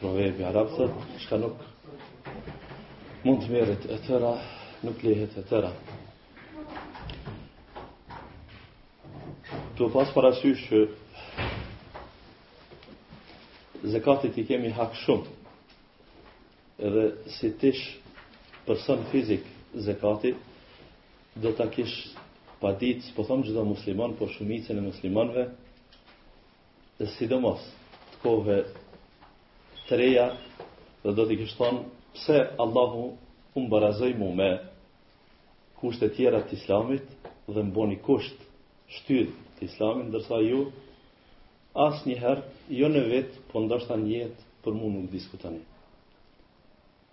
Proverbi arab thot, çka nuk mund të merret e tëra, nuk lihet e tëra. Tu pas parasysh që zekatit i kemi hy n'hak shumë. Edhe si t'ish person fizik zekati, do t'i kish paditë, s'po thom gjithë muslimant, po shumicën e muslimanve, dhe sidomos të kohëve të reja dhe do t'i kishte thonë pse Allahu më barazoi mu me kushtet tjera të islamit dhe më boni kusht shtyllë të islamit ndërsa ju asnjëherë jo në vjet po as në jetë për mu nuk diskutoni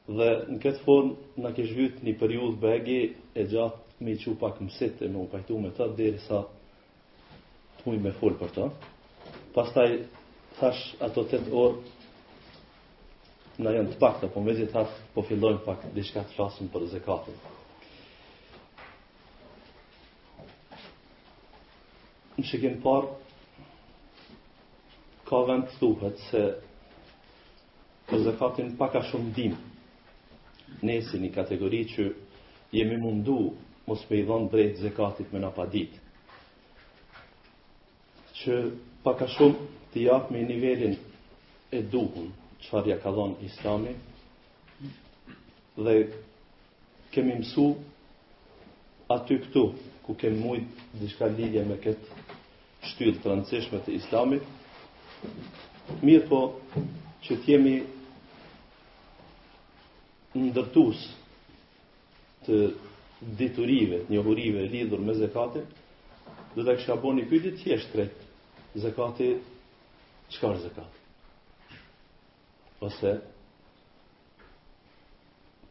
dhe në këtë form na kish vytë një periud bajagi e gjatë me iu paksa mësit e me u pajtu me të dhe sa të mujë me folë për to. Pastaj thash ato 8 orë na janë të pakta, po nejse thash po fillojmë pak diçka të flasim për zekatin. Në shikim parë, ka vend të thuhet se Për zekatin pak a shumë dim. Ne si një kategori që jemi mundu mos me i dhonë t'drejtë zekatit me na padit. Që pak a shumë t'i japim nivelin e duhun, çfar ja ka dhonë islami, dhe kemi mësu aty këtu, ku kemi mujtë diçka lidhje me këtë shtyllë të rëndësishme të Islamit, mirëpo që të jemi ndërtues të diturive, të njohurive lidhur me zekatin, do të kisha bënë një pyetje të thjeshtë krejt zekati çka është zekati. Ose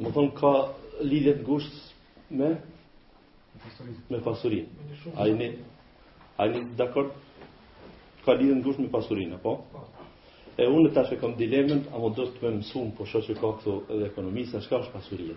Me thonë ka lidhje të ngusht me me pasurin. A jeni, a jeni dakord, ka lidhje të ngusht me pasurin, apo? Po. E unë tash e kam dilemën, ama do të më mësoni, po shoh që ka këtu edhe ekonomistë, a çka është pasuria?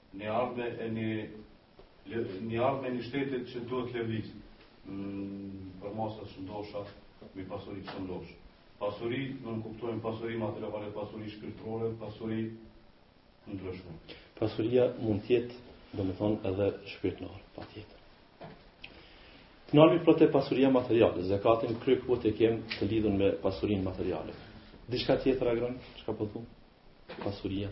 Një ardhme e një një ardhme e një shtetit që duhet lëvizë në përmasa të shëndosha, me pasuri të shëndosh. Pasuri, ne nënkuptojmë pasuri materiale, pasuri shpirtrore, pasuri të ndryshme. Pasuria mund t'jetë, domethonë, edhe shpirtrore, patjetër. Te ne m'tepër te pasuria materiale, zekatin kryekëput e kemi të lidhun me pasurin materiale. Diçka tjetër, Agron, çka po thu? Po pasuria.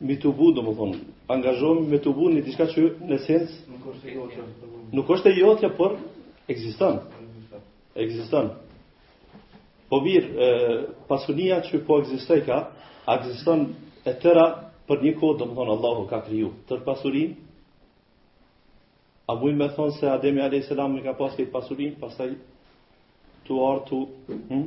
Me t'bo, domethonë, angazhohemi me të bo një diçka që në sens nuk është e jotja, por ekziston. Ekziston. Po mirë, pasunia që po ekzistojka, ekziston e tëra për një kohë, domethonë, Allahu ka kriju tërë pasurin, a muj me thonë se Ademi A.S. e ka pas këtë pasurin, pasaj të artu, hm?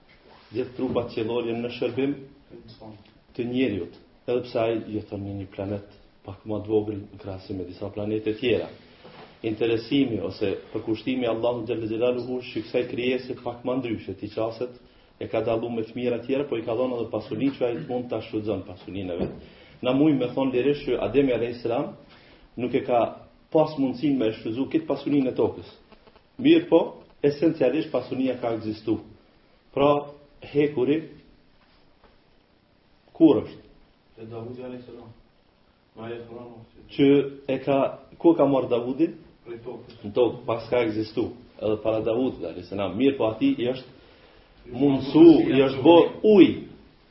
Gjithë trupat qiellorë në shërbim të njeriut, edhe pse ai jeton në një planet pak më të vogël në krahasim me disa planete tjera. Interesimi ose përkushtimi i Allahut xhel-le xhelaluhu ndaj kësaj krijese pak më ndryshe, veç që e ka dalluar me të mira të tjera, po i ka dhënë edhe pasurinë që ai të mund ta shfrytëzon pasurinë vet. Na mujmë me thon lirisht që Ademi alayhis salam nuk e ka pas mundësinë me shfrytëzu këtë pasurinë e tokës. Mirëpo, esencialisht pasunia ka ekzistu. Pra, hekuri kur është? Te Davudi alayhis salam. Ma e Kur'an Ku e ka marr Davudi? Prej tokës. Në tokë pra ka ekzistu edhe para Davudit alayhis salam. Mirëpo atij i është mundsu, i është bo uj.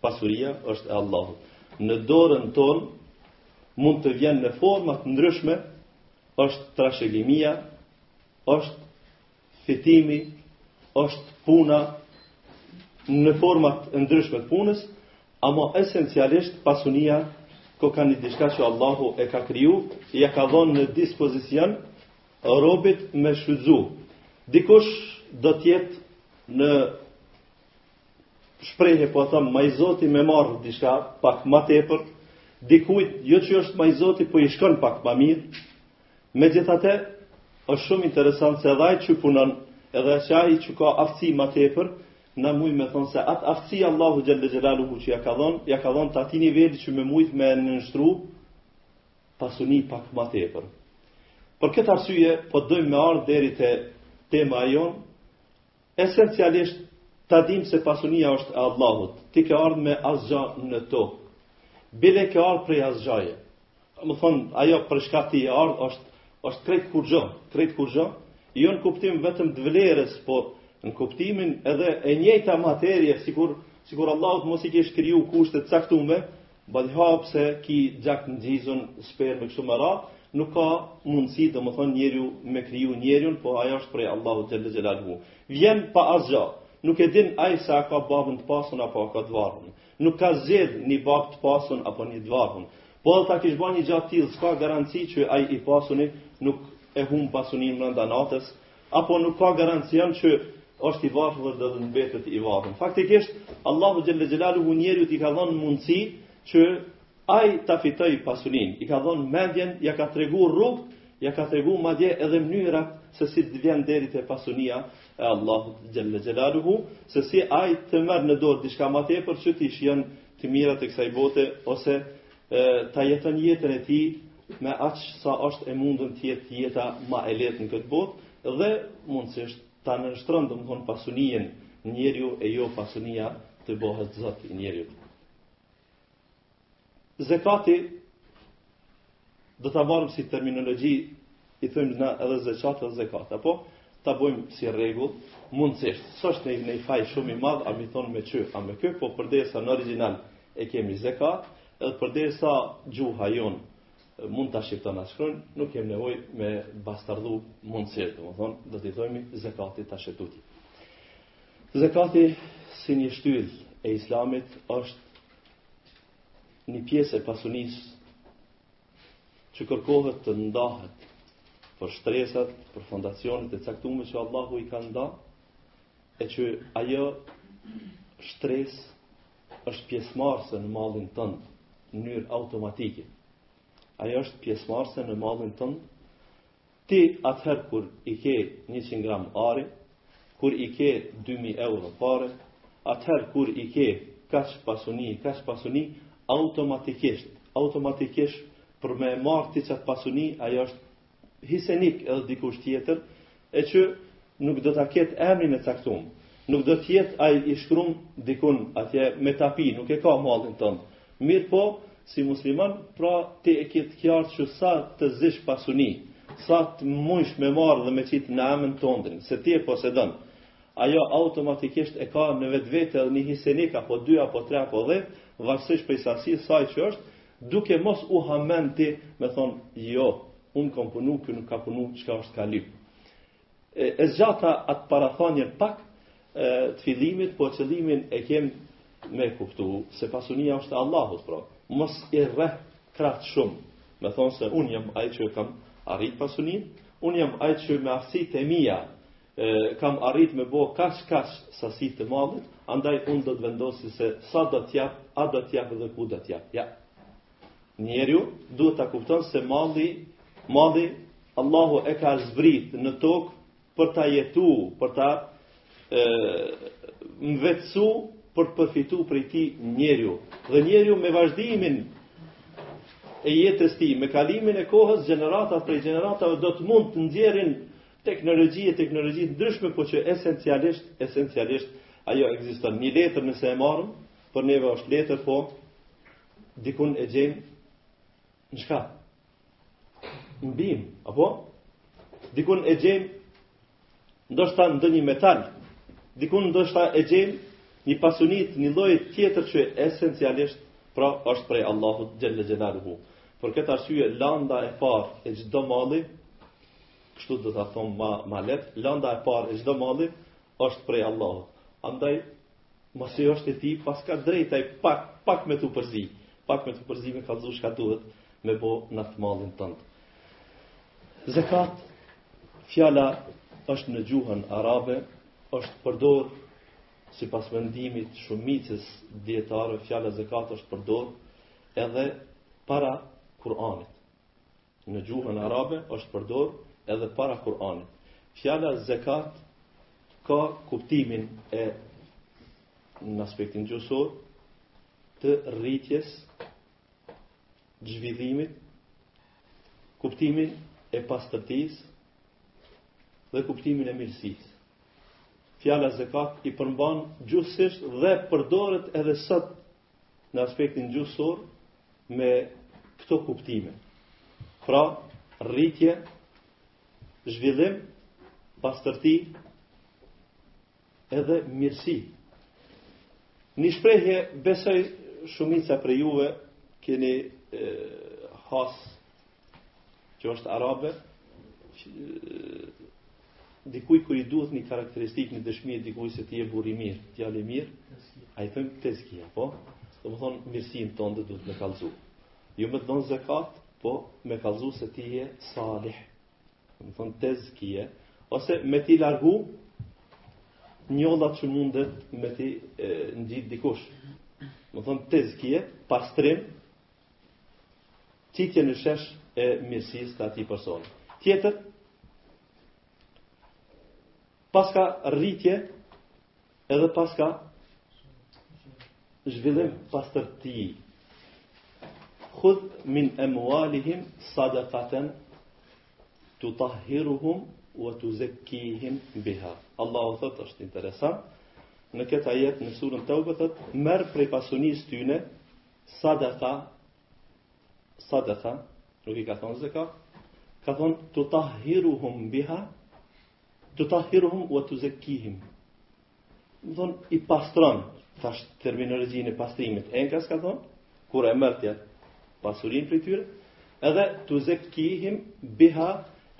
Pasuria është e Allahut. Në dorën tonë mund të vjen në forma të ndryshme, është trashëgimia, është fitimi, është puna në forma të ndryshme të punës, ama esencialisht pasunia koka një diçka që Allahu e ka kriju, ja ka dhonë në dispozicion robit me shfrytzu. Dikush do të jetë në shprehje po e them ma i zoti me marr diçka pak ma tepërt dikujt jo që është ma i zoti po i shkon pak ma mirë megjithatë është shumë interesant se edhe ai që punon edhe që ai që ka aftësi ma tepër na muj me thonë se atë aftësi Allahu xhel-le xhelaluhu që ja ka dhonë, ja ka dhonë të atij niveli që me mujt me nënshtru pasuni pak ma tepër. Për këtë arsye, po dojmë me ardhë deri te tema e jonë, Esencialisht ta dimë se pasunia është e Allahut, ti ke ardh me asgja në tokë, bile ke ardh prej asgjaje. Domethënë, ajo për çka ti ke ardh është është krejt kurgjo, krejt kurgjo, jo në kuptim vetëm të vlerës, po në kuptimin edhe e njëjta materie, sikur sikur Allahu mos i kish kriju kushte të caktume, Vallha pse ki gjak ngjizun spermë kështu me radhë nuk ka mundësi domethënë njeriu me kriju njeriun po ajo është prej Allahut xhelle xhelaluhu vjen pa asgja nuk e din ai se a ka babën të pasun apo a ka të varfën nuk ka zgjedh një babë të pasun apo një të varfën po edhe ta kish ba një gja të tillë s'ka garanci që ai i pasuni nuk e humb pasuninë branda natës Apo nuk ka garancion që është i varfër dhe do të mbetet i varfër. Faktikisht Allahu xhelle xhelaluhu njeriut i ka dhonë mundësi që ai ta fitojë pasunin. I ka dhënë mendjen, ja ka tregu rrugët, ja ka tregu madje edhe mënyrat se si të vjen deri te pasunia e Allahut xhelle xhelaluhu, se si ai të merr në dorë diçka më tepër që t'i shijon të mirat e kësaj bote ose ta jeton jetën e tij me aq sa është e mundën të jetë jeta ma e lehtë në këtë botë dhe mundësisht ta nënshtron domthon pasuninë njeriu e jo pasunia të bëhet zot i njeriut. Zekati do ta marrim si terminologji i thojmë na edhe zeqat edhe zekat, apo ta bëjmë si rregull, mundësisht, s'është në një faj shumë i madh, a me thonë me që, a me kë, po përderisa në original e kemi zekat, edhe përderisa gjuha jonë mund ta shqipton atë shkronjë, nuk kemi nevojë me bastardhu mundësisht, domethënë do t'i thojmë zekat tash e tutje. Zekati si një shtyllë e islamit është një pjesë e pasunisë që kërkohet të ndahet për shtresat, për fondacionet e caktume që Allahu i ka nda, e që ajo shtres është pjesmarse në mallin tënd, në mënyrë automatike. Ajo është pjesmarse në mallin tënd, Ti atëherë kur i ke njëqind gram ari, kur i ke dy mijë euro pare, atëherë kur i ke kaq pasuni e kaq pasuni, automatikisht, automatikisht për me e marrë ti çat pasuni, ajo është hisenik edhe dikush tjetër, e që nuk do ta ketë emrin e caktum, nuk do të jetë ai i shkrum dikun atje me tapi, nuk e ka mallin tënd, Mirëpo, si musliman, pra ti e ke të kjartë që sa të zish pasuni, sa të mujsh me marrë dhe me qitë në emën tondin, se ti e posedon, ajo automatikisht e ka në vetvete edhe një hisenik apo dy apo tre apo dhjetë, varësisht prej sasisë saj që është, duke mos u hamend ti me thonë, jo, unë kom punu, ky nuk ka punu, çka është ka lyp. E zgjata atë parathënie pak të fillimit, po qëllimin e kem me kuptu se pasunia është e Allahut, pra. Mos e rreh krahët shumë. Me thonë se unë jam ai që kam arrit pasunin, unë jam ai që me aftësitë e mia kam arrit me bo kaq e kaq sasi të mallit, andaj unë do të vendosi se sa do të jap, a do të jap dhe ku do të jap. Ja. Njeriu duhet ta kupton se malli, malli Allahu e ka zbrit në tokë për ta jetu, për ta mvetsu për të përfitu prej tij njeriu. Dhe njeriu me vazhdimin e jetës tij, me kalimin e kohës, gjeneratat prej gjeneratave do të mund të nxjerrin teknologji e teknologji të ndryshme, po që esencialisht, esencialisht, ajo ekziston një letër nëse e marrim, për neve është letër, po dikun e gjejmë në çka? Në bimë, apo? Dikun e gjejmë ndoshta në një metal, dikun ndoshta e gjejmë një pasuni, një lloj tjetër që esencialisht pra është prej Allahut xhel-le xhelaluhu. Për këtë arsye, landa e parë e çdo malli, kështu do të thom ma, ma lehtë, landa e parë e çdo malli është prej Allahut. Andaj, Masi është e tij, paska drejtë ai pak pak me t'u përzi, pak me t'u përzi me kallzu çka duhet me bo në atë mallin tond. Zekat fjala është në gjuhën arabe, është përdor sipas mendimit shumicës dijetarëve, fjala zekat është përdor edhe para Kur'anit. Në gjuhën arabe është përdor edhe para Kur'anit. Fjala zekat ka kuptimin e në aspektin gjuhësor të rritjes zhvillimit kuptimin e pastërtisë dhe kuptimin e mirësisë. Fjala zekat i përmban gjuhësisht dhe përdoret edhe sot në aspektin gjuhësor me këto kuptime. Pra, rritje, zhvillim, pastërti, edhe mirësi. Një shprehje, besoj shumica prej juve, keni e, has që është arabe, dikujt kur i duhet një karakteristikë një dëshmi e dikujt se ti je burrë i mirë, ti djalë i mirë, ai thonë tezkije, apo? Domethonë, mirësinë tënde duhet me kalzu. Jo me të dhonë zekat, po me kalzu se ti je salih. Domethonë, tezkije. Ose me t'i largu, njollat që mundet me t'i ngjit dikush. Domethonë, tezkije, pastrim, Qitje në shesh e mirësisë së atij personi. Tjetër paska rritje edhe paska zhvillim pastërti. Khudh min amwalihim sadaqatan tutahhiruhum wa tuzakkihim biha. Allahu thot është interesant. Në këtë ajet në surën Tauba thot merr prej pasunisë tyne Sadaka, sadaka, nuk i ka thonë zekat, ka thonë tutahhiruhum biha, tutahhiruhum ue tuzekkihim. Me thonë, i pastron, thash terminologjinë e pastrimit, e në këtë rast ka thonë, kur e merr ti pasurinë prej tyre, edhe tuzekkihim biha,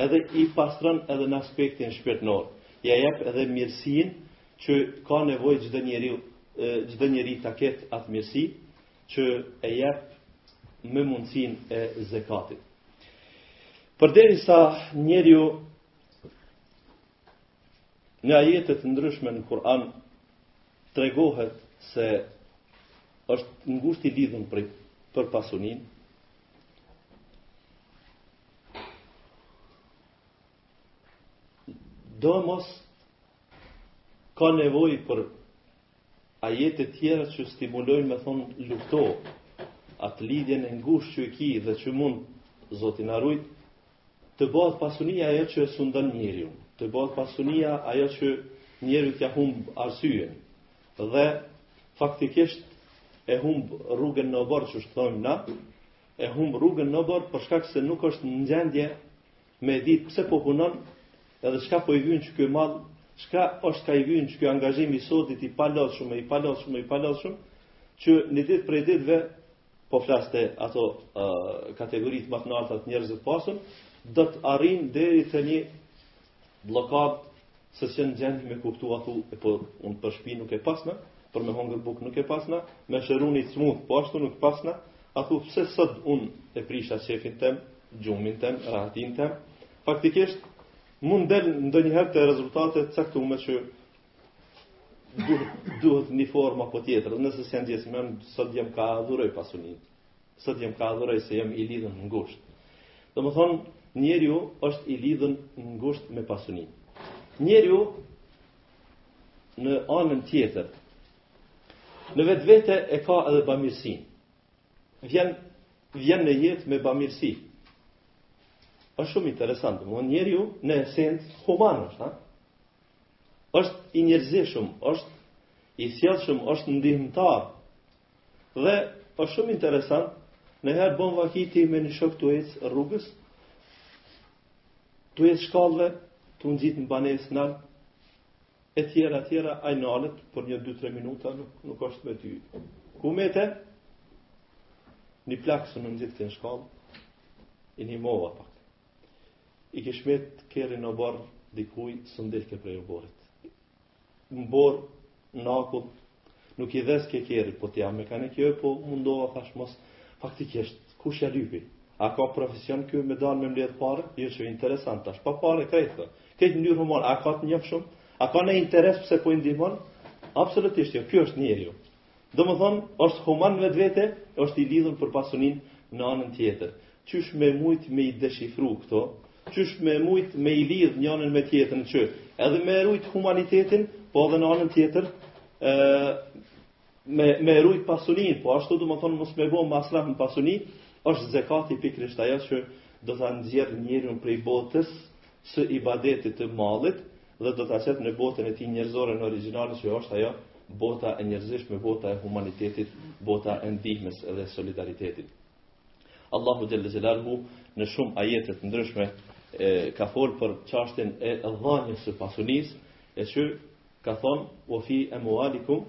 edhe i pastron edhe në aspektin shpirtnor, ia jep edhe mirësinë, që ka nevojë çdo njeri, çdo njeri ta ketë atë mirësi që e jep me mundësinë e zekatit. Përderisa njeriu në ajete të ndryshme në Kur'an tregohet se është ngusht i lidhën për, për pasuninë, Domos ka nevojë për ajete të tjera që stimulojnë me thonë lufto atë lidhjen e ngushtë që e ki dhe që mund Zoti na rujt të bëhet pasunia ajo që e sundon njeriun, të bëhet pasunia ajo që njeriut ia humb arsyen. Dhe faktikisht e humb rrugën në oborr qysh thojmë na, e humb rrugën në oborr për shkak se nuk është në gjendje me ditë pse po punon edhe çka po i vyn qeky mall, çka është ka i vyn qeky angazhim i sodit i palodhshëm, i palodhshëm, i palodhshëm, që një ditë prej ditëve po flas te ato uh, kategoritë më të larta të njerëzve të pasur, do të arrijnë deri te një Bllokadë se s'je në gjendje me kuptu a thu, e po unë për shpi nuk jam pa asnja, për me hongër bukë nuk jam pa asnja, me shëru ni smutë, po ashtu nuk pa asnja, a thu pse sot unë e prisha qefin tem, gjumin tem, rahatinë tem, faktikisht mund del ndonjëherë te rezultate të caktume që duhet, duhet një forma po tjetër, nëse se në gjesë, me sot jem ka dhuroj pasuninë, Sot jam ka adhuroj se jam i lidhën ngusht. Domethonë, njeriu është i lidhën ngusht me pasuninë. Njeriu në anën tjetër, në vetvete e ka edhe bamirësinë. Vjen, vjen në jetë me bamirësi. është shumë interesant, me thonë, njeriu në esencë human është, ha? është i njerëzishëm, është i sjellshëm, është ndihmëtar, Dhe është shumë interesant, niherë bon vaki ti me një shok tu ecë rrugës, tu ecë shkallëve, tu ngjit në banesë nalt, e tjera, e tjera, ai nalet për një 2-3 minuta nuk nuk është me ty. Ku mete? Një plakë s'u ngjitke në shkallë, i nimova pak. I kish met kerri n'borë dikujt s'un dilke prej oborrit. bor nakujt nuk i dhez kerri, po ti jam mekanik, jo po mundova thash mos faktikisht, kush ja lypi? A ka profesion ky me dal me mbledhë pare? Jo që interesant tash, pa pare krejt thë. Këtë njeri human, a ka të njëfshëm? A ka naj interes pse po i ndihmon? Absolutisht jo, ky është njeri ju. Domethënë, është human në vetvete, është i lidhun për pasuninë në anën tjetër. Qysh me mujt me i deshifru këto? Qysh me mujt me i lidh njënën me tjetrën që edhe me rujt humanitetin, po edhe në anën tjetër, ë me me rujt pasuninë, po ashtu domethënë mos me bo masraf në pasuni, është zekati pikërisht ajo që do ta nxjerr njerin prej botës së ibadetit të mallit dhe do ta qet në botën e tij njerëzore, origjinale që është ajo bota e njerëzishme, bota e humanitetit, bota e ndihmës dhe solidaritetit. Allahu xhele xhelaluhu në shumë ajete të ndryshme e, ka fol për çështjen e dhanies së pasunisë, e që ka thon ue fi emualihim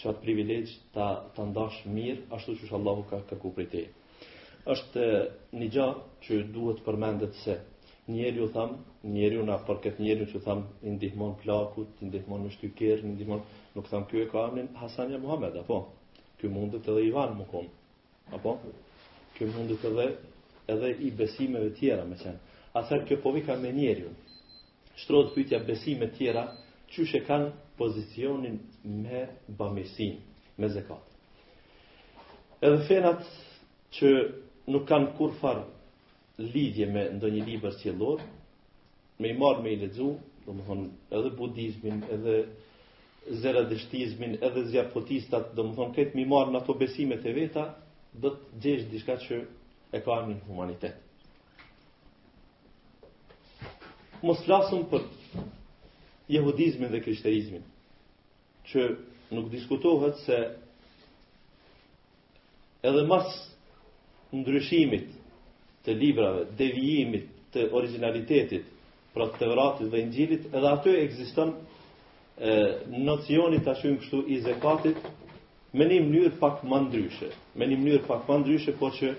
Çfarë privilegj ta ta ndash mirë ashtu qysh Allahu ka kërku prej teje. Është një gjë që duhet përmendet se njeriu tham, njeri, na për këtë njeri që tham i ndihmon plakut, i ndihmon me shty kerrin, i ndihmon, nuk tham ky e ka emrin Hasan a Muhammed apo. Ky mundet edhe Ivan me kon. Apo ky mundet edhe edhe i besimeve tjera me qenë. Atëherë kjo po vjenka me njeriun. Shtrohet pyetja besimet tjera qysh e kanë pozicionin me bamirësinë, me zekatin. Edhe fenat që nuk kanë kurrfarë lidhje me ndonjë libër qiellor, me i marrë me i lexu, domethënë edhe budizmin, edhe zeradushtizmin, edhe zjapotistat, domethënë këta me i marrë në ato besimet e veta, do të gjesh diçka që e ka një humanitet. Mos flasim për jehudizmin dhe krishterizmin, që nuk diskutohet se edhe mas ndryshimit të librave, devijimit të origjinalitetit pra të Tevratit dhe Inxhilit, edhe aty ekziston nocioni ta thojmë kështu i zekatit me një mënyrë pak më ndryshe, me një mënyrë pak më ndryshe, por që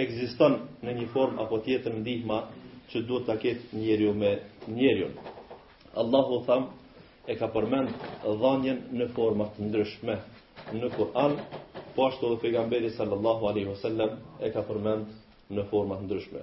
ekziston në një formë apo tjetër ndihma që duhet ta ketë njeriu me njeriun. Allahu tham e ka përmend dhanien në forma të ndryshme në Kur'an, po ashtu edhe pejgamberi sallallahu alaihi wasallam e ka përmend në forma të ndryshme.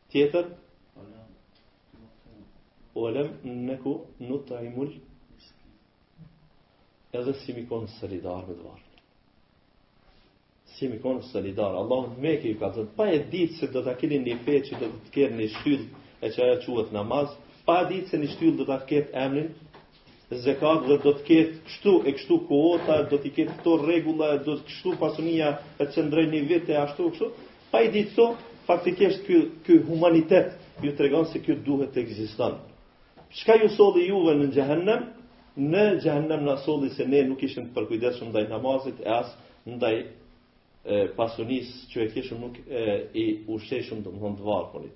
Tjetër, ve lem neku nut'imul Edhe s'jemi konë solidar me të varfër S'jemi konë solidar Allah në Meke ju ka thënë Pa e ditë se do të keni një fe që do të ketë një shtyllë E që ajo quhet namaz Pa e ditë se një shtyllë do të ketë emrin zekat dhe do të ketë kështu e kështu kuota, do të ketë këto rregulla, do të kështu pasunia të qëndrojë një vit e ashtu kështu. Pa i ditë këto, praktikisht ky ky humanitet ju tregon se ky duhet të ekziston. Çka ju solli juve në xhehenem? Në xhehenem na solli se ne nuk ishim të përkujdesshëm ndaj namazit e as ndaj e, pasunisë që e kishim nuk e, i ushqejshëm domthon të varfunit.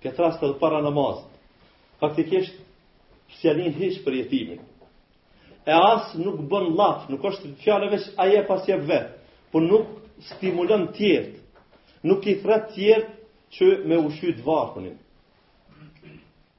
Këtë rast edhe para namazit. Praktikisht, s'ja nin hiç për jetimin. E as nuk bon llaf, nuk është fjala veç a jep a s'jep vetë, por nuk stimulon tjertë, nuk i thrret tjertë që me ushqy të varfunin.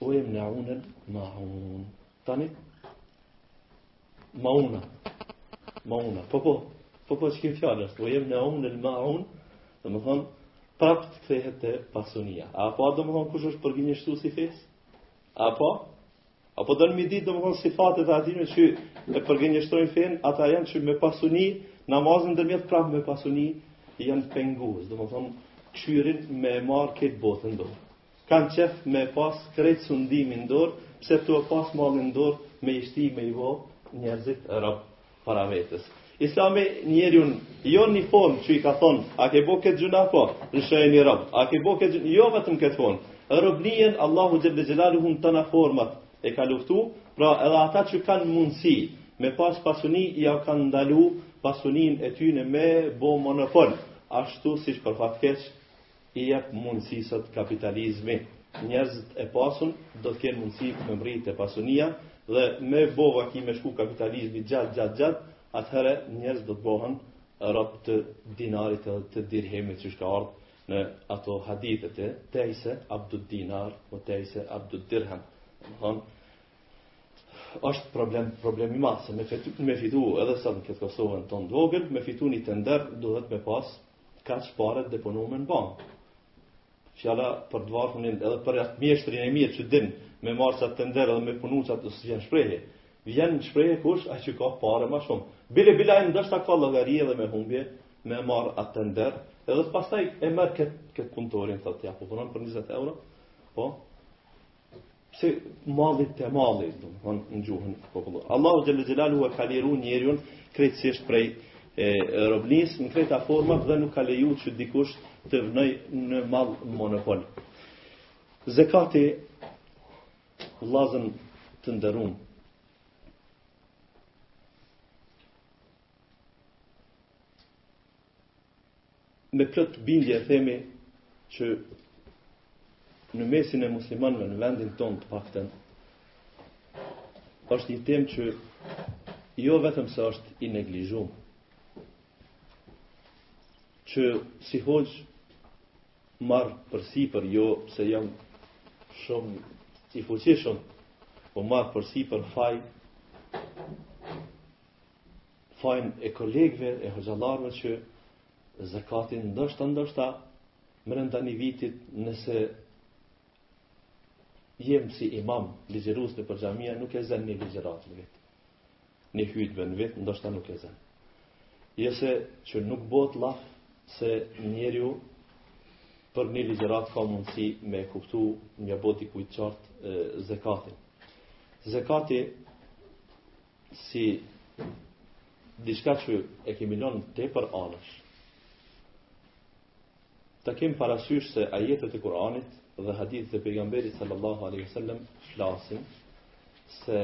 Ve jemneunel maun. Tani? Maun. Maun. Po po. Po po që kemë fjallë është. Ve jemneunel maun. Domethonë, prapë të kthehet te pasunia. A po a domethonë kush është përgënjeshtuesi i fesë? A po? A po don me i ditë domethonë sifatet e atyne që e përgënjeshtrojnë fenë, ata janë që me pasuni, namazin dhe mjetë prapë me pasuni, janë pengues. Domethonë, kshyrin me marrë këtë botë ndorë. Kan qef me e pas krejt sundimin ndor pse tu e pas mallin ndor me i shti me i bo njerzit rob para vetes Islami njeriun jo ni form që i ka thon a ke bo ket gjuna po lëshoje ni rob a ke bo ket gjuna jo vetëm ket form robnien Allahu xhelle xhelaluhu në tëna format e ka luftu pra edhe ata që kan mundësi me pas pasuni jau ka ndalu pasunin e tyne me bo monopol ashtu siç për fat keq i jep mundësi sot kapitalizmi, njerëzit e pasun do të kenë mundësi me mrri te pasunia dhe me bo vaki me shku kapitalizmi gjatë gjatë gjatë, atëherë njerëzit do të bëhen rob të dinarit edhe të dirhemit siç ka ardhur në ato hadithe të tejse abdud dinar o tejse abdud dirham. Domethënë është problem problem i madh se me fitu, me fitu edhe sot në këtë Kosovën tonë të vogël, me fitu një tender duhet me pas Kaq pare të deponume në bankë. Fjala për të varfunin edhe për atë mjeshtrin e mirë që din me marrë qat tender edhe me punu qatë s'vjen shprehje. Vjen shprehje kush, ai që ka pare ma shumë. Bile, bile, ai ndoshta ka llogari edhe me humbje, me marrë atë tender, edhe pastaj e merr këtë kët punëtorin, thotë, ja, po punon për 20 euro, po, se malit e mallit, do të thonë në gjuhën popullore. Allahu xhelle xhelaluhu e ka liruar njeriu krejtësisht prej e robnisë në krejt format dhe nuk ka lejuar që dikush të vnojë në mall monopol. Zekati vllazën të nderuam. Me plot bindje themi që në mesin e muslimanëve në vendin tonë të paktën është një temë që jo vetëm se është e neglizhuar që si hoxhë marr për sipër jo pse jam shumë i fuqishëm po marr për sipër faj fajin e kolegëve e hoxhallarëve që zekatin ndoshta ndoshta brenda një vitit nëse jem si imam ligjërues nëpër xhamia nuk e zën një ligjërat në vit. Një hytbe në vit ndoshta nuk e zën. E lëre që nuk bëhet llaf se njeriu për një ligjërat ka mundësi me e kuptu një botëkuptim qartë zekatin. Zekati si diçka që e kemi lënë tepër anësh. Ta kemi parasysh se ajetet e Kur'anit dhe hadithet e pejgamberit sallallahu alaihi wasallam flasin se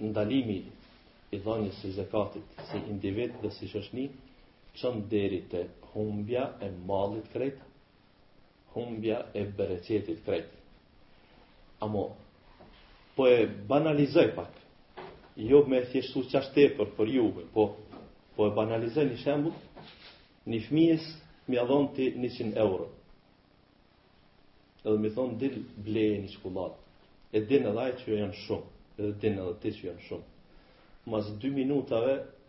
ndalimi i dhënies së zekatit si individ dhe si shoqni çon deri te humbja e mallit krejt Humbja e bereqetit krejt. Amo, po e banalizoj pak. Jo me e thjeshtu qasht tepër për juve, po, po e banalizoj një shembull, një fëmijës me ia dhon ti 100 euro. Edhe me i thonë, dil bleje një çokollatë. E din edhe ai që janë shumë, edhe din edhe ti që janë shumë. Mas 2 minutave,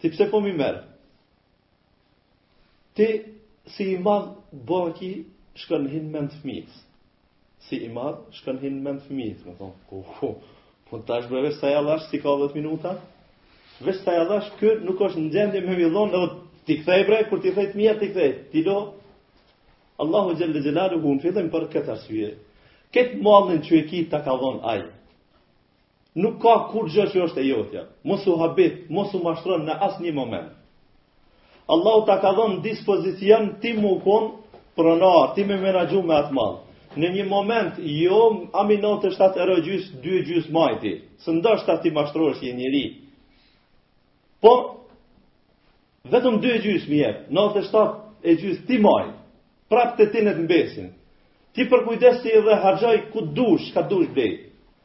Ti pse po mi merr? Ti si i madh bile shkon hin n'mend fëmijës. Si i madh shkon hin n'mend fëmijës, me thon. Po, po, po tash bre sa ja dhash s'i ka 10 minuta. Vesh sa ja dhash kë nuk është në gjendje me m'i dhon edhe ti kthej bre kur t'i kthejë fëmija t'i kthejë. Ti do Allahu xhelle xhelaluhu në fillim për këtë arsye. Këtë mallin që e ki ta ka dhon ai. Nuk ka kurrgjë që është e jotja. Mos u habit, mos u mashtron në asnjë moment. Allahu ta ka dhënë dispozicion ti m'u kon pronar, ti me menaxhu me atë mall. Në asnjë moment, jo, nëntëdhjetë e shtatë e gjys, dy gjys majti, se ndoshta ti mashtrohesh si njeri. Po, vetëm dy gjys me i jep, nëntëdhjetë e shtatë e gjys ti maj, prapë te ti të mbesin. Ti përkujdesi dhe hargjaj ku dush, ka dush bej.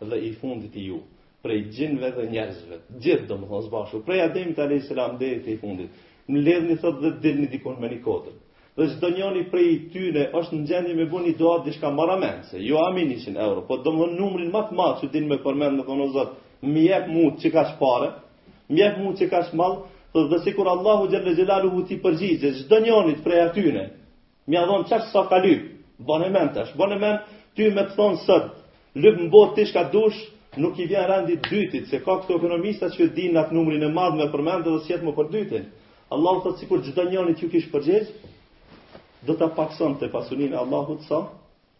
dhe i fundit i juj, prej xhinëve dhe njerëzve, të gjithë domethënë së bashku, prej Ademit alayhis salam deri te i fundit. Mblidhni thotë dhe dilni dikun me një kodër. Dhe çdo njëri prej tyre është në gjendje me bo një dua diçka marramendse, jo a m'i jep një euro, po domethënë numrin më të madh që din me përmend me thonë o Zot, më jep mua qikaq pare, më jep mua qikaq mall, thotë dhe sikur Allahu xhel-le xhelaluhu t'i përgjigjet çdo njërit prej atyre, Me ja dhon qaq sa ka lyp. Bone mend tash, bone mend ty me të thonë sot, lyp në botë ti shka dush, nuk i vjen rendi të dytit, se ka këto ekonomista që din atë numrin e madh me përmendë dhe s'jet mo për dytin. Allahu thotë sikur çdo njonit t'ju kish përgjigj, do ta paksonte pasunin e Allahut sa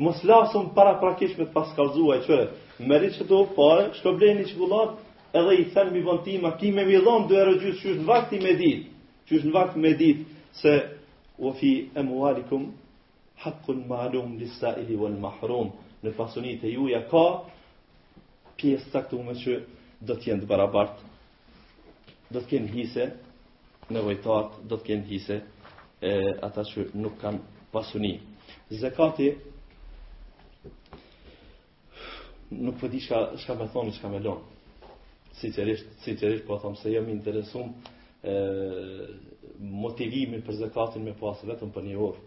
Mos flasim paraprakisht me të pas kallxu qe. Merri qeto pare, shko blej një çokollatë, edhe i them mi von timja, ki me mi dhonë dy e gjysë, që është në vakti me ditë, që është në vakti me ditë, se ue fi emualikum hakkun malum, lis-saili uel mahrum, në pasunit e juja ka, pjesë të caktume që do të jenë të barabartë do të kenë hise nevojtarët, do të kenë hise e, ata që nuk kanë pasuni. Zekati nuk po di po shka, shka me thonë, shka me lonë. Sinqerisht, sinqerisht, po thomë se jam i interesum e, motivimin për zekatin me pasë vetëm për një orë.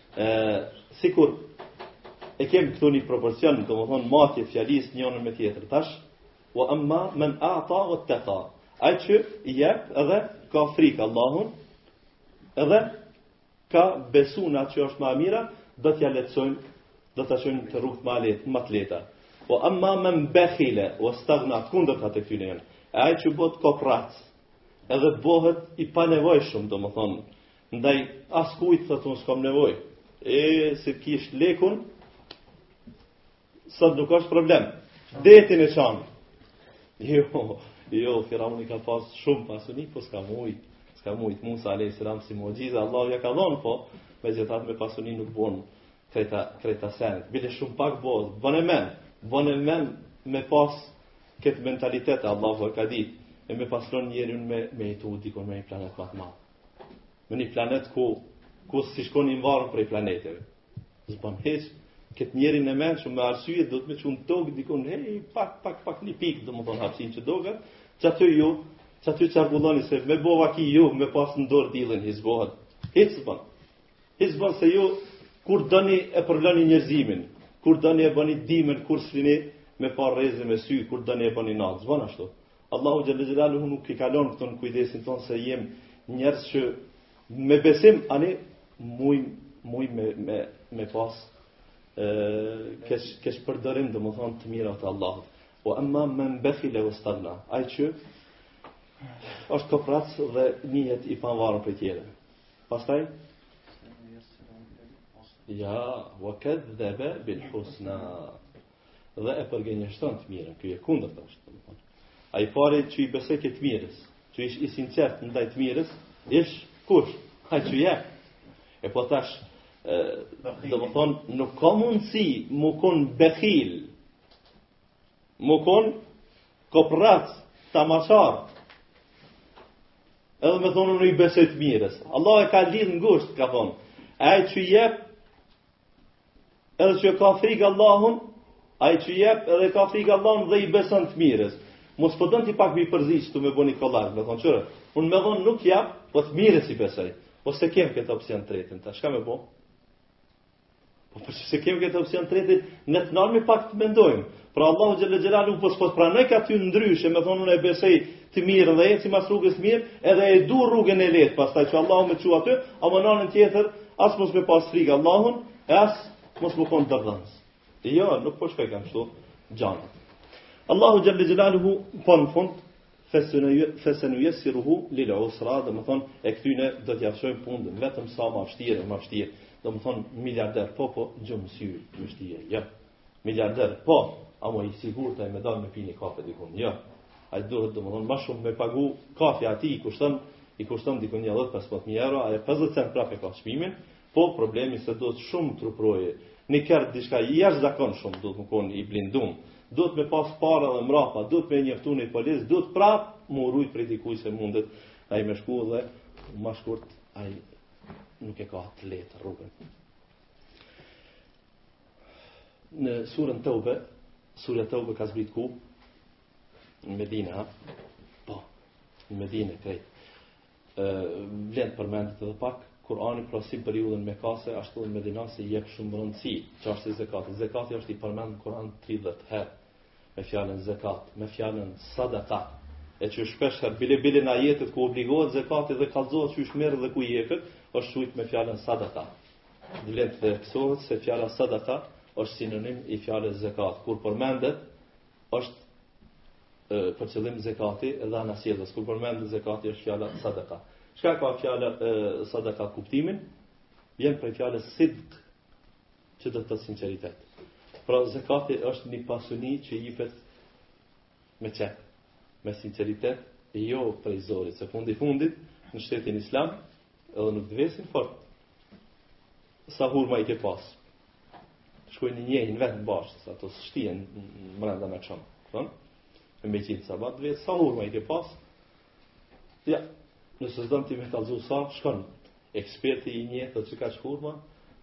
Ë sikur e kemi këtu një proporcion, domethënë matje fjalish njëra me tjetrën. Tash wa amma man a'ta wa taqa. Ai që i jep edhe ka frikë Allahun, edhe ka besu në atë që është ma e mira, do t'ja lehtësojmë, do t'ja çelë rrugët ma lehtë, ma të lehta. Wa amma man bakhila wastagna, kundërta e këtyne janë. E ai që bëhet koprrac, edhe bëhet i panevojshëm, do më thonë, Ndaj askujt thotë unë s'kam nevojë. E si kish lekun sot nuk është problem. Detin e çan. Jo, jo, Firauni ka pas shumë pasuni, po s'ka mujt. S'ka mujt Musa alayhis salam si mucize Allahu ja ka dhënë, po me gjithatë me pasuni nuk bën krejt, krejt senet. Bile shumë pak bon, bone mend, bone mend me pas këtë mentalitet Allahu e ka ditë e me pas lon njerin me me jetu dikun me një planet më të madh. Në një planet ku, ku s'ishim kon të varun prej planeteve. S'ban hiç, këtë njeri në menë që me arsye, duhet me qenë në tokë, dikon, hej, pak, pak, pak, një pikë, domethënë hapsinë që do kah, që aty ju, që aty që rregulloni, se me bova ki ju, me pas në dorë diellin, hiç s'bohet, hiç s'ban, hiç s'ban se ju, kur doni e përvloni njerëzimin, kur doni e bëni dimën, kur s'lini me pa rreze me sy, kur doni e bëni natë, s'ban ashtu, Allahu xhelle xhelaluhu nuk i ka lon këto në kujdesin tonë se jem njerëz që me besim ani mujm mujm me me me pas ë keq keq përdorim domethënë të mirat e Allahut. Wa amma men bakhila wastagna. Ai që është koprac dhe njihet i pavarur prej tjerëve. Pastaj Ja, wa kadhaba bil husna. Dhe e përgënjeshton të mirën, kjo e kundërta është, domethënë. Ai i pari që i besoi të mirës, që ish i sinqert ndaj të mirës, ish kush? Ai që jep. E po tash, domethënë, nuk ka mundësi mu kon behil, mu kon koprrac, tamahqar, edhe me thonë unë i besoj të mirës. Allahu e ka lidhë ngusht, ka thonë, ai që jep, Edhe që ka frikë Allahun, ai që jep edhe ka frikë Allahun dhe i beson të mirës. Mos po don ti pak m'i përzi shtu me bo ni kollazh, me thonë qe. Un me dhon nuk jap, po të mirës i besoj. Po se kem këtë opsion t'tretin, tash çka me bo? Po pse po, kem këtë opsion t'tretin, ne të ndalmi pak të mendojmë. Pra Allahu xhelle xhelaluhu po s'po t'pranoj ka ty ndryshe, me thonë unë e besoj të mirën dhe eci mas rrugës të mirë, edhe e du rrugën e lehtë, pastaj që Allahu me m'çu aty, apo në anën tjetër, as mos me pas frikë Allahun, e as mos me kon dorëdhënës. E jo, nuk po shkojn kah kështu gjanat. Allahu xhelle xhelaluhu po në fund fesenujessiruhu lil usra domethënë e këtyne do t'ja shkojnë punët vetëm sa ma vështirë, ma vështirë domethënë miliarder po po gjëmë syrë, më vështirë, jo. Miliarder, po, amo i sigurt e me dalë me pi ni kafe dikun, jo. Ai duhet domethënë, ma shumë me pagu kafe atij i kushton, i kushton dikun një dhetë 15.000 euro, ai 50 cent prap e ka çmimin, po problemi se duhet shumë truproje, një kerr diçka i jashtëzakonshëm, duhet me konë i blindum, duhet me pas para dhe mrapa, duhet me njoftu një polic, duhet prap me u rujt prej dikuj se mundet, ai me shku dhe ma shkurt, ai nuk e ka të lehtë rrugën. Në suren Teube, surja Teube ka zbrit ku? Në Medinë, ha? Po, në Medinë, krejt. Vlen të përmendet edhe pak, Kurani po si në periudhën mekase, ashtu dhe në medinase i jep shumë rëndësi, çështjes së zekatit. Zekati është i përmendun në Kuran 30 herë, me fjallën zekat, me fjallën sadaka, e që shpesh herë, bile bile në ajetet ku obligohet zekati dhe kallzohet qysh merret dhe ku jepet, është shkrujt me fjallën sadaka. Vlen të theksohet se fjala sadaka është sinonim i fjalës zekat, kur përmendet është për qëllim zekati dhe anasjelltas. Kur përmendet zekati është fjala sadaka. Çka ka fjala sadaka kuptimin? Vjen prej fjalës sidk, që do të thotë sinqeritet. Pra zekati është një pasuni që jepet me qejf, me sinqeritet, e jo prej zorit, se fundi fundit në shtetin islam edhe nuk të vetin fort sa hurma i ke pas. Shkojnë i njehin vetë në bahçe, sa të shtien mrenda me qëmë. Thom? E me qitë hesap, të vetin sa hurma i ke pas. Jo, nëse s'don ti me kallëzu sa, shkon eksperti i njeh dhe qe kaq hurma,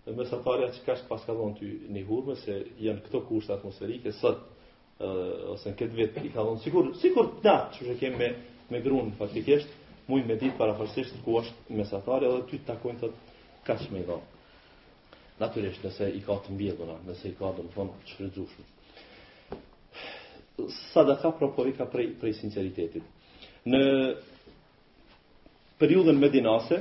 dhe mesatarja qe kaq pas ka dhonë ty një hurme, se janë këto kushte atmosferike, sëtë ose në këtë vit i ka dhënë sikur sikur tash që kemi me me grunin faktikisht, mund me ditë parafërsisht ku është mesatarja edhe ty të takojnë thot kaq me i dhon. Natyrisht nëse i ka të mbjellura, nëse i ka do me thonë shfrytzushme. Sadaka pra po e ka prej prej sinqeritetit. Në periudhën medinase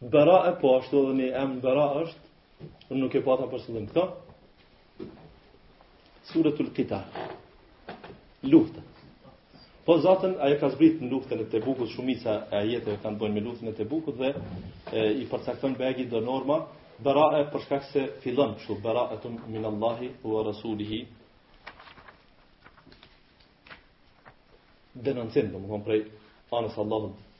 Berae po ashtu edhe një emën Berae është, unë nuk e pata për qëllim këta. Suretul Kital, luftë. Po zaten, ajo ka zbrit në luftën e Tebukut, shumica e ajeteve kanë të bëjnë me luftën e Tebukut dhe e, i përcakton bajagi dhe norma, Berae për shkak se fillon kështu, beraetun minallahi ue resulihi, denoncim, do me thonë prej anës Allahut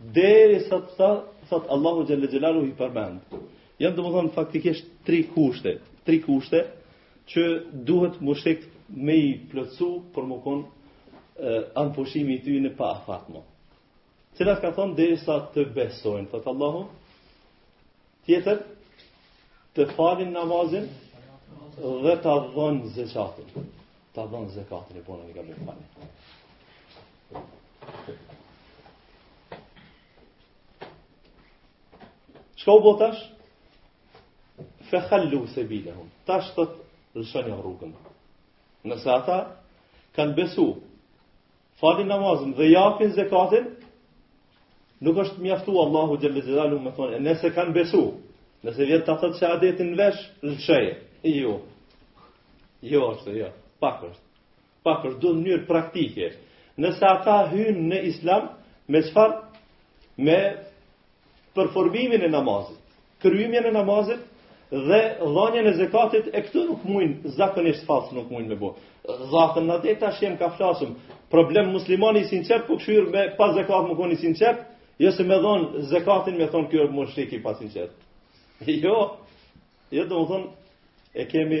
Derisa, tha, thot Allahu xhel-le xhelaluhu i përmend. Jan domethon faktikisht tri kushte, tri kushte që duhet mushrikët me i plotsu për me kon armpushimi i tyre pa afat më. Cilat ka thon derisa të besojnë, thot Allahu Tjetër, të falin namazin dhe të dhënë zekatin. Të dhënë zekatin e punën e kanë falin. Çka u bo tash? Fe khallu sebilehum. Tash lëshonjau rrugën. Nëse ata kanë besu falin namazin dhe japin zekatin, nuk është mjaftu Allahu xhel-le xhelaluhu me thonë, e nëse kanë besu, nëse vjen ta thotë shehadetin veç, lëshoje, i jo, jo është, jo, pak është, pak është, do mënyrë praktike, nëse ata hynë në islam, me çfarë, me performimin e namazit, krymjen e namazit dhe dhënien e zekatit e këtu nuk mujnë zakonisht fallc nuk mujnë me bë. Zaten na de tash jem ka flasim. Problem muslimani i sinqertë po kqyr me pa zekat me kon i sinqertë, jo se me dhon zekatin me thon ky është mushrik i pasinqertë. Jo. Jo do të thon e kemi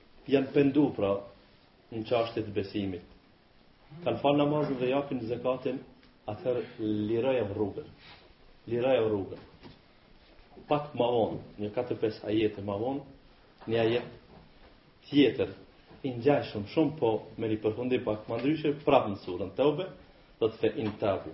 Janë pendu pra në çështje të besimit. Kanë falë namazin dhe japin zakatin, atëherë lirojau rrugën. Lirojau rrugën. Pak më vonë, një 4-5 ajete më vonë, një ajet tjetër i ngjashëm shumë po me një përfundim pak më ndryshe prapë në surën Teube, thotë fe in tabu.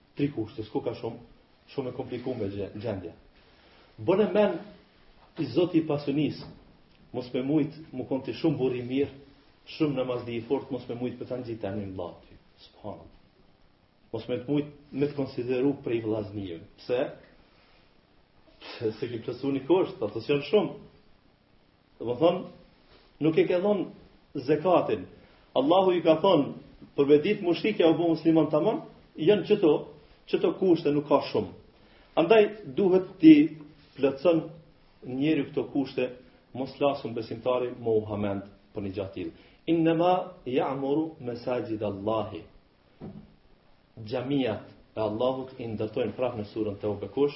Tri kushte, s'koka shumë, shumë e komplikume gjendja. Bëne men i zoti i pasunisë, mos me mujt, me kon ti shumë burrë i mirë, shumë namazli i fortë, mos me mujt për të në gjitha një mba ty, subhan. Mos me të mujt me të konsideru prej vllaznisë. Pse? S'e ki plotësu një kusht, ato s'janë shumë. Domethonë, nuk e ke dhonë zekatin. Allahu i ka thonë, për me dit mushriki a u bo musliman tamon, janë qëto, qëto kushte nuk ka shumë. Andaj duhet t'i plotëson njeri këto kushte, mos lasën besimtari me u hamend për një gja t'tillë. Innema ja'muru mesaxhid Allahi. Xhamiat e Allahut i ndërtojnë prapë në surën Teube kush,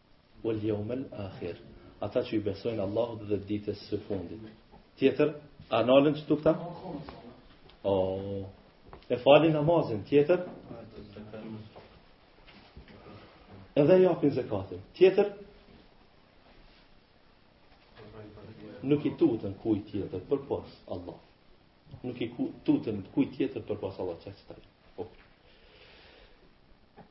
Wal yawmil akhir, ata që i besojnë Allahut dhe ditës së fundit. Tjetër, a nalen këtu këta? O, e falin namazin, tjetër? Edhe japin zekatin. Tjetër? Nuk i tuten kujt tjetër përpos Allah. Nuk i tuten kujt tjetër përpos Allah që që të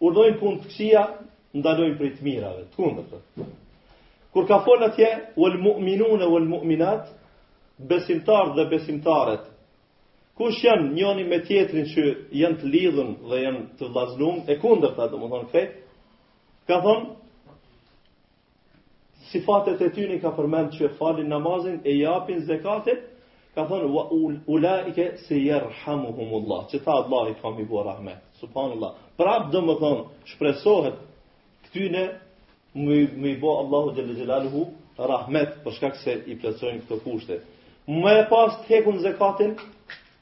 Urdhërojnë punë të këqija, ndalojnë prej të mirave, të kundërta. Kur ka thon atje wal mu'minun wal mu'minat, besimtarët dhe besimtaret. Kush janë njoni me tjetrin që janë të lidhun dhe janë të vllaznum e kundërta, domethënë këtë. Ka thon Sifatet e tyre ka përmend që falin namazin e japin zekatin, ka thënë ulaike se jerhamuhumullah. Qeta Allahu ka me i bë rahmet. Subhanallah. Prap domethënë, shpresohet këtyne me i bë Allahu xhele xhelaluhu rahmet për shkak se i plotësojnë këto kushte. Me pas të hekun zekatin,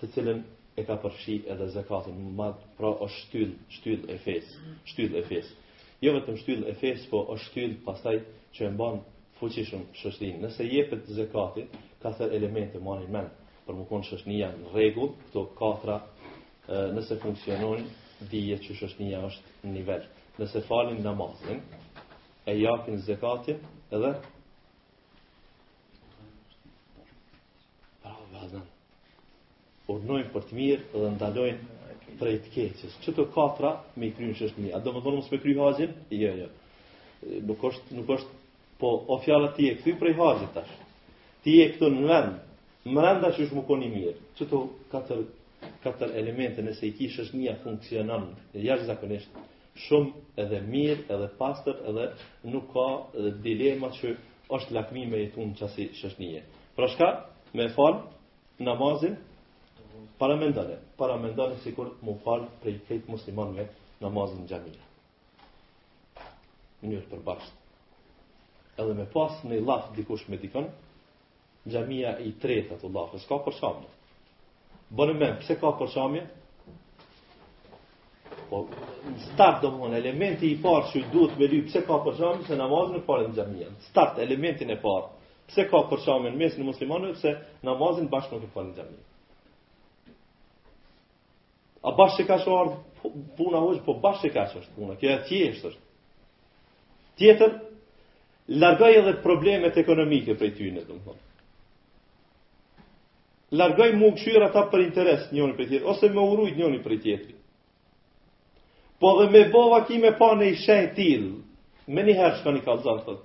të cilën e ka përfshi edhe zekatin madh, pra është shtyllë, shtyllë e fesë, shtyllë e fesë. Jo vetëm shtyllë e fesë, po është shtyllë pastaj që e mban fuqishëm shoqërinë. Nëse jepet zekati, katër elemente merrni mend për me konë shoqënia në rregull, këto katra nëse funksionojnë, dije që shoqënia është në nivel. Nëse falin namazin, e japin zekatin edhe Bravo, vazhdan. Urdhnojnë për të mirë dhe ndalojnë prej të keqës. Qeto katra me i kry një shoqni. A domethonë mos me kry haxhin? Jo, jo. Nuk është, nuk është, po o fjala ti je kthy prej haxhit tash. Ti je këtu në vend, mrenda qysh me konë mirë. Qeto katër, katër elemente nëse i ki shoqnia funksionon, jashtëzakonisht, shumë edhe mirë, edhe pastër, edhe nuk ka edhe dilema që është lakmi me jetu në qasi shoqnie. Pra shka? Me fal namazin paramendone, paramendone sikur me u fal prej krejt muslimanëve namazin në xhamia. Njëherë përbashkë. Edhe me pas naj llaf dikush me dikon', xhamia i tretë ato llafe, s'ka përçamje. Po pse ka përçamje? Po, në start domethonë, elementi i parë që duhet me lyp, pse ka përçamje, se namazin s'e falin në xhamia. Në start, elementin e parë. Pse ka përçamje në mesin e muslimanëve pse namazin bashkë nuk e falin n'xhami? A bashkë kah shkon po, puna hoxhë, po bashkë kah është puna, kjo e thjeshtë është. Tjetër, largoj edhe problemet ekonomike prej tyne, domethonë. Largoj me kqyr ata për interes njëri prej tjetrit ose me urrejt njëri prej tjetrit. Po dhe me bova ki me pa naj shenjë t'mirë, me një herë shka një kalëzat,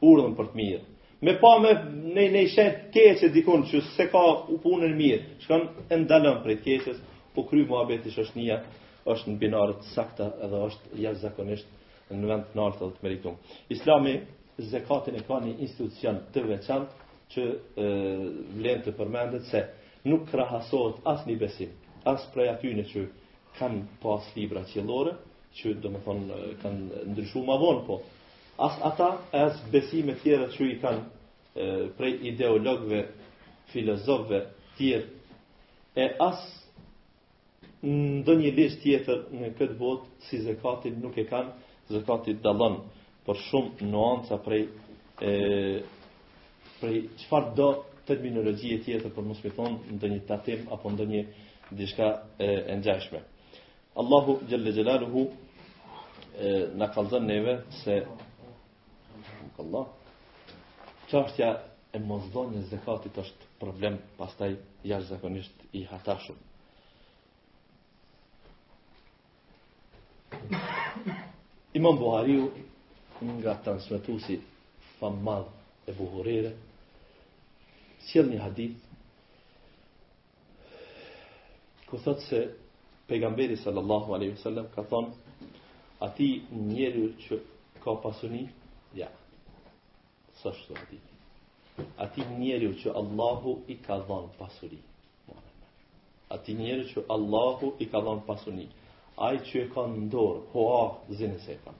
Urdhnon për të mirë. Me pa me ne naj shenjë t'keqe dikon që se ka punën mirë, shkon e ndalon prej të keqes, u kry muhabeti shoqnia është në binarë të sakta edhe është jashtëzakonisht në vend të nartë dhe të meritum. Islami zekatin e ka një institucion të veçantë që vlen të përmendet se nuk krahasohet asnjë besim, as prej atyne që kanë pas libra qiellore, që domethonë kanë ndryshu ma vonë po, As ata e as besime tjera që i kanë prej ideologëve, filozofëve tjerë, e as ndonjë ligj tjetër në këtë botë si zekatin nuk e kanë, zekati dallon për shumë nuanca prej e, prej çfarëdo terminologjie tjetër për mos me thon ndonjë tatim apo ndonjë diçka e, e ngjashme. Allahu xhel-le xhelaluhu na kallëzon neve se Allah çashtja e mosdhonies zekatit është problem pastaj jashtëzakonisht i hatashëm. Imam Buhariu nga transmetusi famëmadh Ebu Hurejre sjell një hadith ku thot se pejgamberi sallallahu alaihi wasallam ka thon ati njeriu që ka pasuni ja sa shto ati ati njeriu që Allahu i ka dhon pasuri ati njeriu që Allahu i ka dhon pasuni ai që e ka n'dor po e zëmë se ka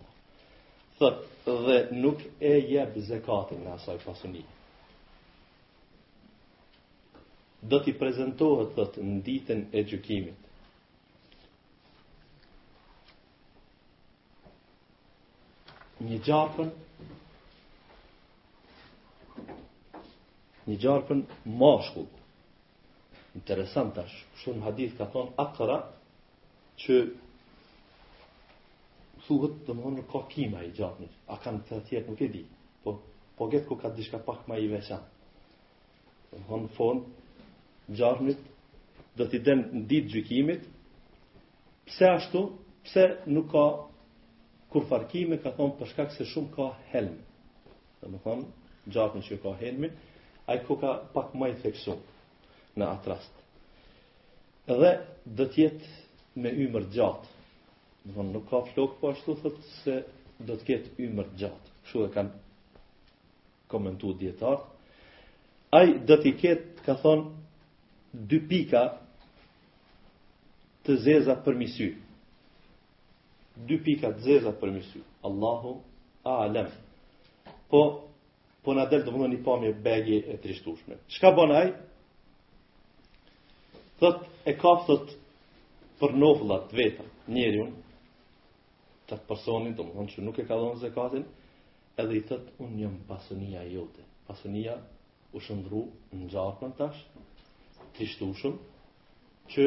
thot dhe nuk e jep zakatin e asaj pasunie do t'i prezentohet thot në ditën e gjykimit. Një gjarpën një gjarpën mashkull. Interesant tash, kshu në hadith ka thonë akra që thuhet domethonë s'ka kime ai gjarpni, a kanë të tjertë nuk e di, po, po getë koka diçka pak ma i veçantë. Domethonë, gjarpni do t'i del në ditë gjykimit, pse ashtu, pse nuk ka kurrfarë kime, ka thonë për shkak se shumë ka helm. Domethonë, gjarpni që ka, helmi ai koka pak ma i theksu. në atë rast. Dhe do të jetë me ymër gjatë. Domethonë nuk ka flok po ashtu thot se do të ketë ymër gjatë. Kështu e kanë komentuar dijetarët. Ai do të ketë, ka thon, dy pika të zeza përmi sy. Dy pika të zeza përmi sy. Allahu a'lam. Po Po na del domthonë një pamje bajagi e trishtueshme. Çka bën ai? Thot e kap thot për nofullat e veta njeriun, atë personin, domethonë që nuk e ka dhonë zekatin, edhe i thotë, unë jam pasunia jote. Pasunia u shndërru në gjarpën tash, të trishtushëm, që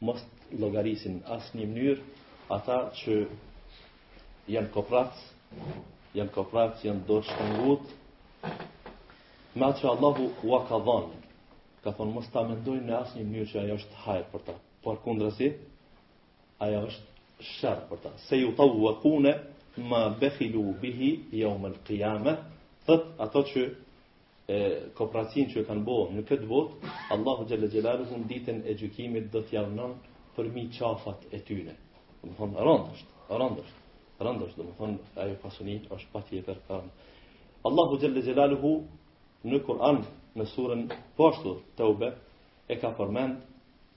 mos llogarisin në asnjë mënyrë ata që janë koprac, janë koprac, janë dorështrëngut, me atë që Allahu ua ka dhanë, ka thonë mos ta mendojnë në asnjë mënyrë që ajo është hajr për ta, përkundrazi, ajo është sherr për ta. Sejutauuakune ma bekhilu bihi jaumel kijame, thot ato që e kopracin që kan bo në kët bot Allahu xhelle xhelaluhu në ditën e gjykimit do t'ja vnon përmi qafat e tyne domethon rënd është rënd është rënd është domethon ajo pasuni është patjetër rënd Allahu xhelle xhelaluhu në Kur'an në surën po ashtu Teube e ka përmend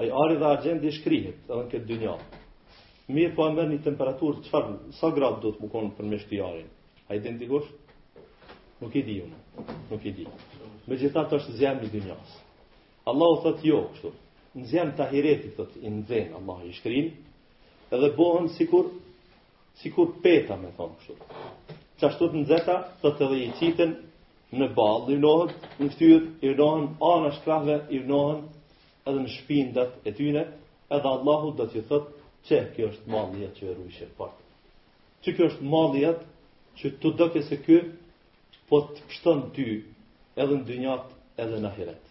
Ai ari dhe argjendi shkrihet edhe në këtë dynja. Mirëpo e merr një temperaturë, çfarë, sa gradë duhet me konë për me shkri arin? A i din dikush? Nuk i di unë, nuk i di. Megjithatë është zjermi i dynjas. Allahu thotë jo, kështu. Në zjerm të ahiretit, thotë, i nxen, Allahu i shkrin, edhe bohen sikur Sikur peta me thonë kështu. Qashtu të nxehta, thot edhe i qiten në ballë, i vnohen në ftyr, i vnohen anash krahve, i vnohen edhe në shpindat e tyne, edhe Allahu do t'ju thot, që kjo është malli që e rujshe e partë. Që kjo është malli që të doke se kjo, po të pshton ty edhe në dynja edhe në ahiret.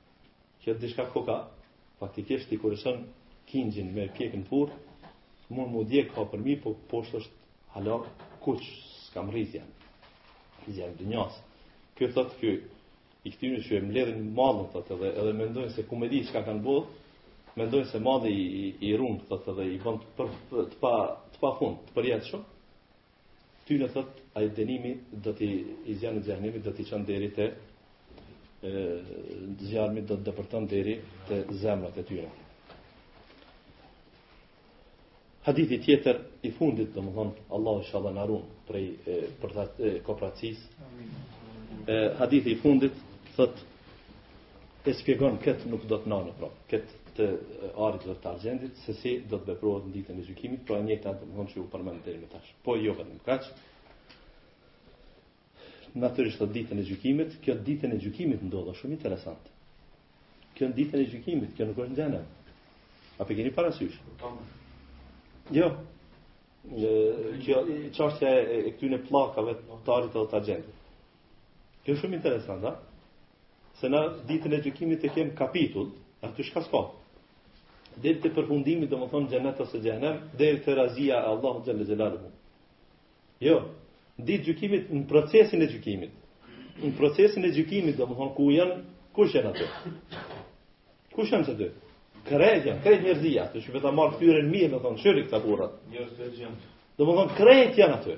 Kjo diçka koka, faktikisht ti kur e shtin kingjin me pjekë në furr, mund mu djeg ka përmi, po poshtë është hala kuq, s'ka mrri zjerm. Zjarr i dynjas. Kjo thotë kjo, i këtyre që e mbledhin mallin, thotë edhe, edhe mendojnë se ku me di çka kanë bërë, mendojnë se malli i, i, i run, thotë edhe i bën të, për, të, pa, të pa fund, të përjetshëm, Tyre thotë, ai dënimi do t'i i zjarrit të xhehenemit do t'i çon deri te zjarmi do të depërton deri te zemrat e tyre. Hadithi tjetër i fundit, domethënë Allahu inshallah na ruan prej për ta kopracis. Hadithi i fundit thotë E shpjegon këtë domethanë pra, këtë të arit dhe të argjendit, se si do të veprohet në ditën e gjykimit, pra e njëjta domethon që u përmend deri më tash. Po jo vetëm kaq, natyrisht në ditën e gjykimit, kjo ditën e gjykimit ndodh, shumë interesant. Kjo ditën e gjykimit, kjo nuk është në xhehenem. A po e keni parasysh? Jo, kjo çështja e, e këtyne pllakave të arit dhe të argjendit. Kjo është shumë interesant, a? Se në ditën e gjykimit te ky kapitull, aty çka s'ka. Deri te përfundimi, domethënë xhenet ose xhehenem, deri te razia e Allahut Xhelle Xhelalu. Jo, ditë gjykimit, në procesin e gjykimit. Në procesin e gjykimit, domethënë, ku janë, kush janë aty? Kush janë që aty? Krejt janë, krejt njërzia, të që për ta marrë këtyre në mirë, domethënë, shëri këta burrat. Njerëz të gjemë. Domethënë, krejt janë aty.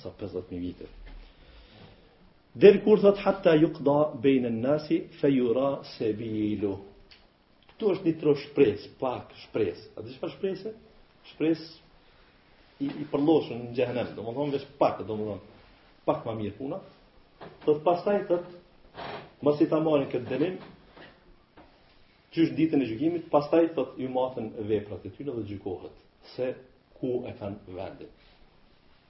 sa 50 mijë vite. Deri kur thot hatta yuqda baina an-nasi fayura sabilu. Këtu është një tro shpresë, pak shpresë. A di çfarë shprese? Shpresë i, i përlloshën në xhehenem, domethënë vetë pak, domethënë pak ma mirë puna. Thot pastaj thot masi ta marrin këtë dënim, qysh ditën e gjykimit, pastaj thot ju matën veprat e tyre dhe gjykohet se ku e kanë vendin.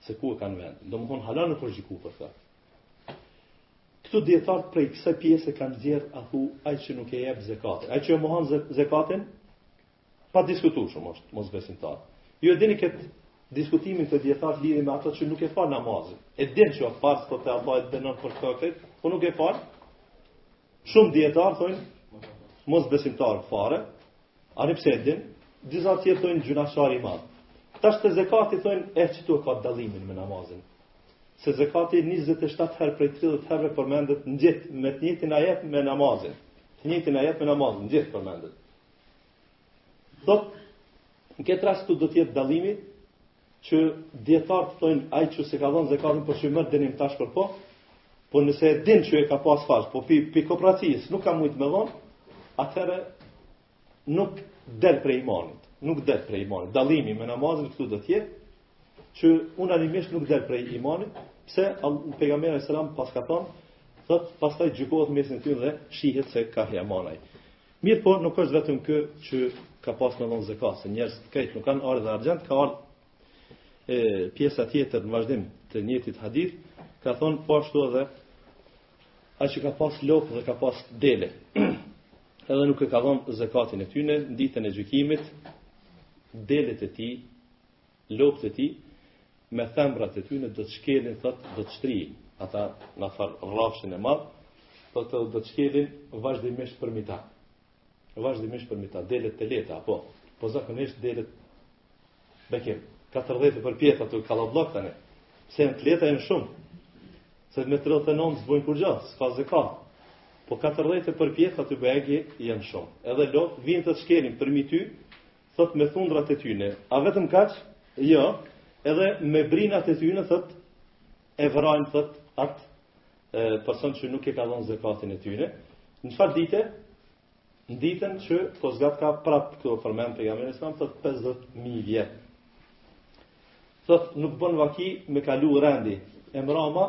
se ku e kanë vendin. Domethënë hala nuk është gjyku për këtë. Këtu dijetarët prej kësaj pjese kanë nxjerr a hu ai që nuk e jep zekatin. Ai që e mohon zekatin pa diskutuar shumë është mosbesimtar. Ju e dini këtë diskutimin te dijetarët lidhur me ato që nuk e fal namazin. E din që është farz prej Allahut dhe dënon për këtë, po nuk e fal. Shumë dijetarë thojnë mosbesimtar fare, Ani pse e din. Disa tjerë thojnë gjynahqar i madh. Tash te zekati thojnë e këtu e ka dallimin me namazin. Se zekati 27 herë prej 30 herëve përmendet ngjitë me të njëjtin ajet me namazin. Të njëjtin ajet me namazin, ngjitë përmendet. Thot, në këtë rast ku do të jetë dallimi, që dijetarët thonë ai që s'e ka dhënë zekatin po çimë dënim tash për po, po nëse e din që e ka pas farz, po pi pi kooperativës, nuk ka mujt me dhon, atëherë nuk del prej imanit, nuk del prej imanit. Dallimi me namazin këtu do të jetë që unanimisht nuk del prej imanit, pse pejgamberi selam pas ka thënë, thot pastaj gjykohet mes tyne dhe shihet se kah ia mban ai. Mirëpo nuk është vetëm ky që ka pas me dhon zekat, se njerëzit krejt nuk kanë ar dhe argjend, ka ardh e pjesa tjetër në vazhdim të njëjtit hadith, ka thonë po ashtu edhe ai që ka pas lopë dhe ka pas dele. edhe nuk e ka dhon zekatin e tyne, ditën e gjykimit, delet e tij Lopët e tij, me thembrat e tyne, do ta shkelin, thotë, do ta shtrijnë atë në far rrafshi të madh, thotë, do të shkelin vazhdimisht përmi ta. Vazhdimisht përmi ta. Delet të leta, apo? Po zakonisht delet, bekim, 40 përpjetë ato kallabllëk, ani. pse janë të leta janë shumë. Se me 39 s'bojnë kurgja, s'ka zekat. Po 40 përpjetë ato bekim janë shumë. Edhe lopët vijnë të shkelin përmi ty, Thot me thundrat e tyne. A vetëm kaq? Jo, edhe me brinat e tyne thot e vrajn thot at person që nuk e ka dhon zekatin e tyre. Në çfarë dite? Në ditën që po zgatka prap këto përmend pejgamberi sa thot 50000 vjet. Thot nuk bon vaki me kalu rendi. E mrama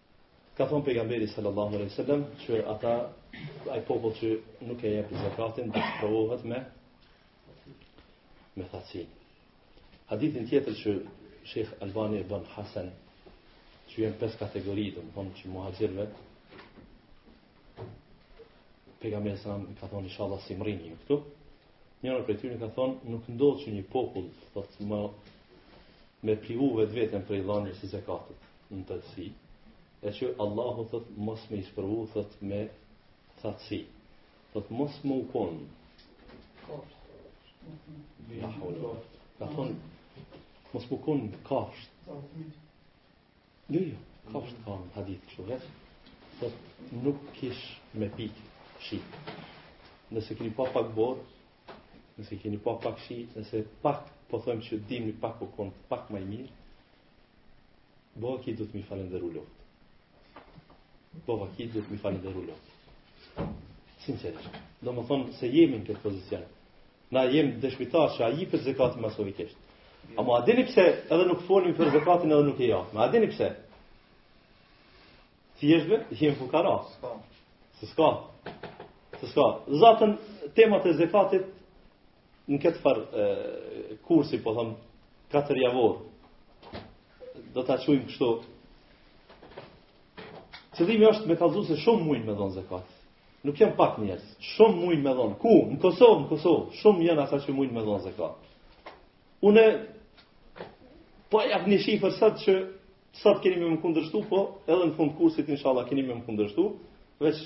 Ka thënë pejgamberi sallallahu alaihi wasallam, "Që ata ai popull që nuk e jep zakatin, do të provohet me me thatësi." Hadithin tjetër që Sheikh Albani e bën Hasan, që janë pesë kategori, do me thonë që muhaxhirëve pejgamberi sallallahu alaihi wasallam ka thënë inshallah s'i mrrini ju këtu. Njëra prej tyre ka thonë nuk ndodh që një popull thot me privu vetë vetën prej dhënies zekatit. në tërësi, e që Allahu thot mos me i sprovu thot me thatësi. Thot mos me u kon. Jarullah. Ka thon mos me u kon kafsht. Jo, jo, kafsht ka në hadith kështu vetë. Thot nuk kish me pikë shi. Nëse keni pa pak borë, nëse keni pa pak shi, nëse pak po them që dimni pak u kon pak ma i mirë, Bovaki do të mi falenderu lot. Bovaki do të mi falenderu lot. Sinqerisht. Do më thonë se jemi në këtë pozicion. Na jemi dëshmitar që a jipet zekatin masovikisht. A mu adini pse edhe nuk folim për zekatin edhe nuk e japë. Ma adini pse? Ti jeshtë be? Jemi fukara. Ska. Se ska. Se ska. Zatën temat e zekatit Në këtë farë kursi, po thëmë, katër javore, do ta qujmë kështu, qëllimi është me kalzu se shumë mujnë me dhonë zekat. Nuk jan pak njerëz, shumë mujnë me dhonë. Ku? Në Kosovë, në Kosovë, shumë janë ata që mujnë me dhonë zekat. Une, po e jap një shifër sot që sot keni me m'kundërshtu, po edhe në fund kursit, inshallah, keni me m'kundërshtu, veç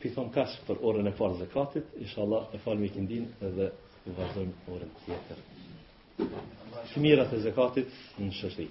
Po i thom kaq për orën e parë t'zekatit, inshallah e falmi ikindinë edhe vazhdojmë orën tjetër. T'mirat e zekatit në shoqëri.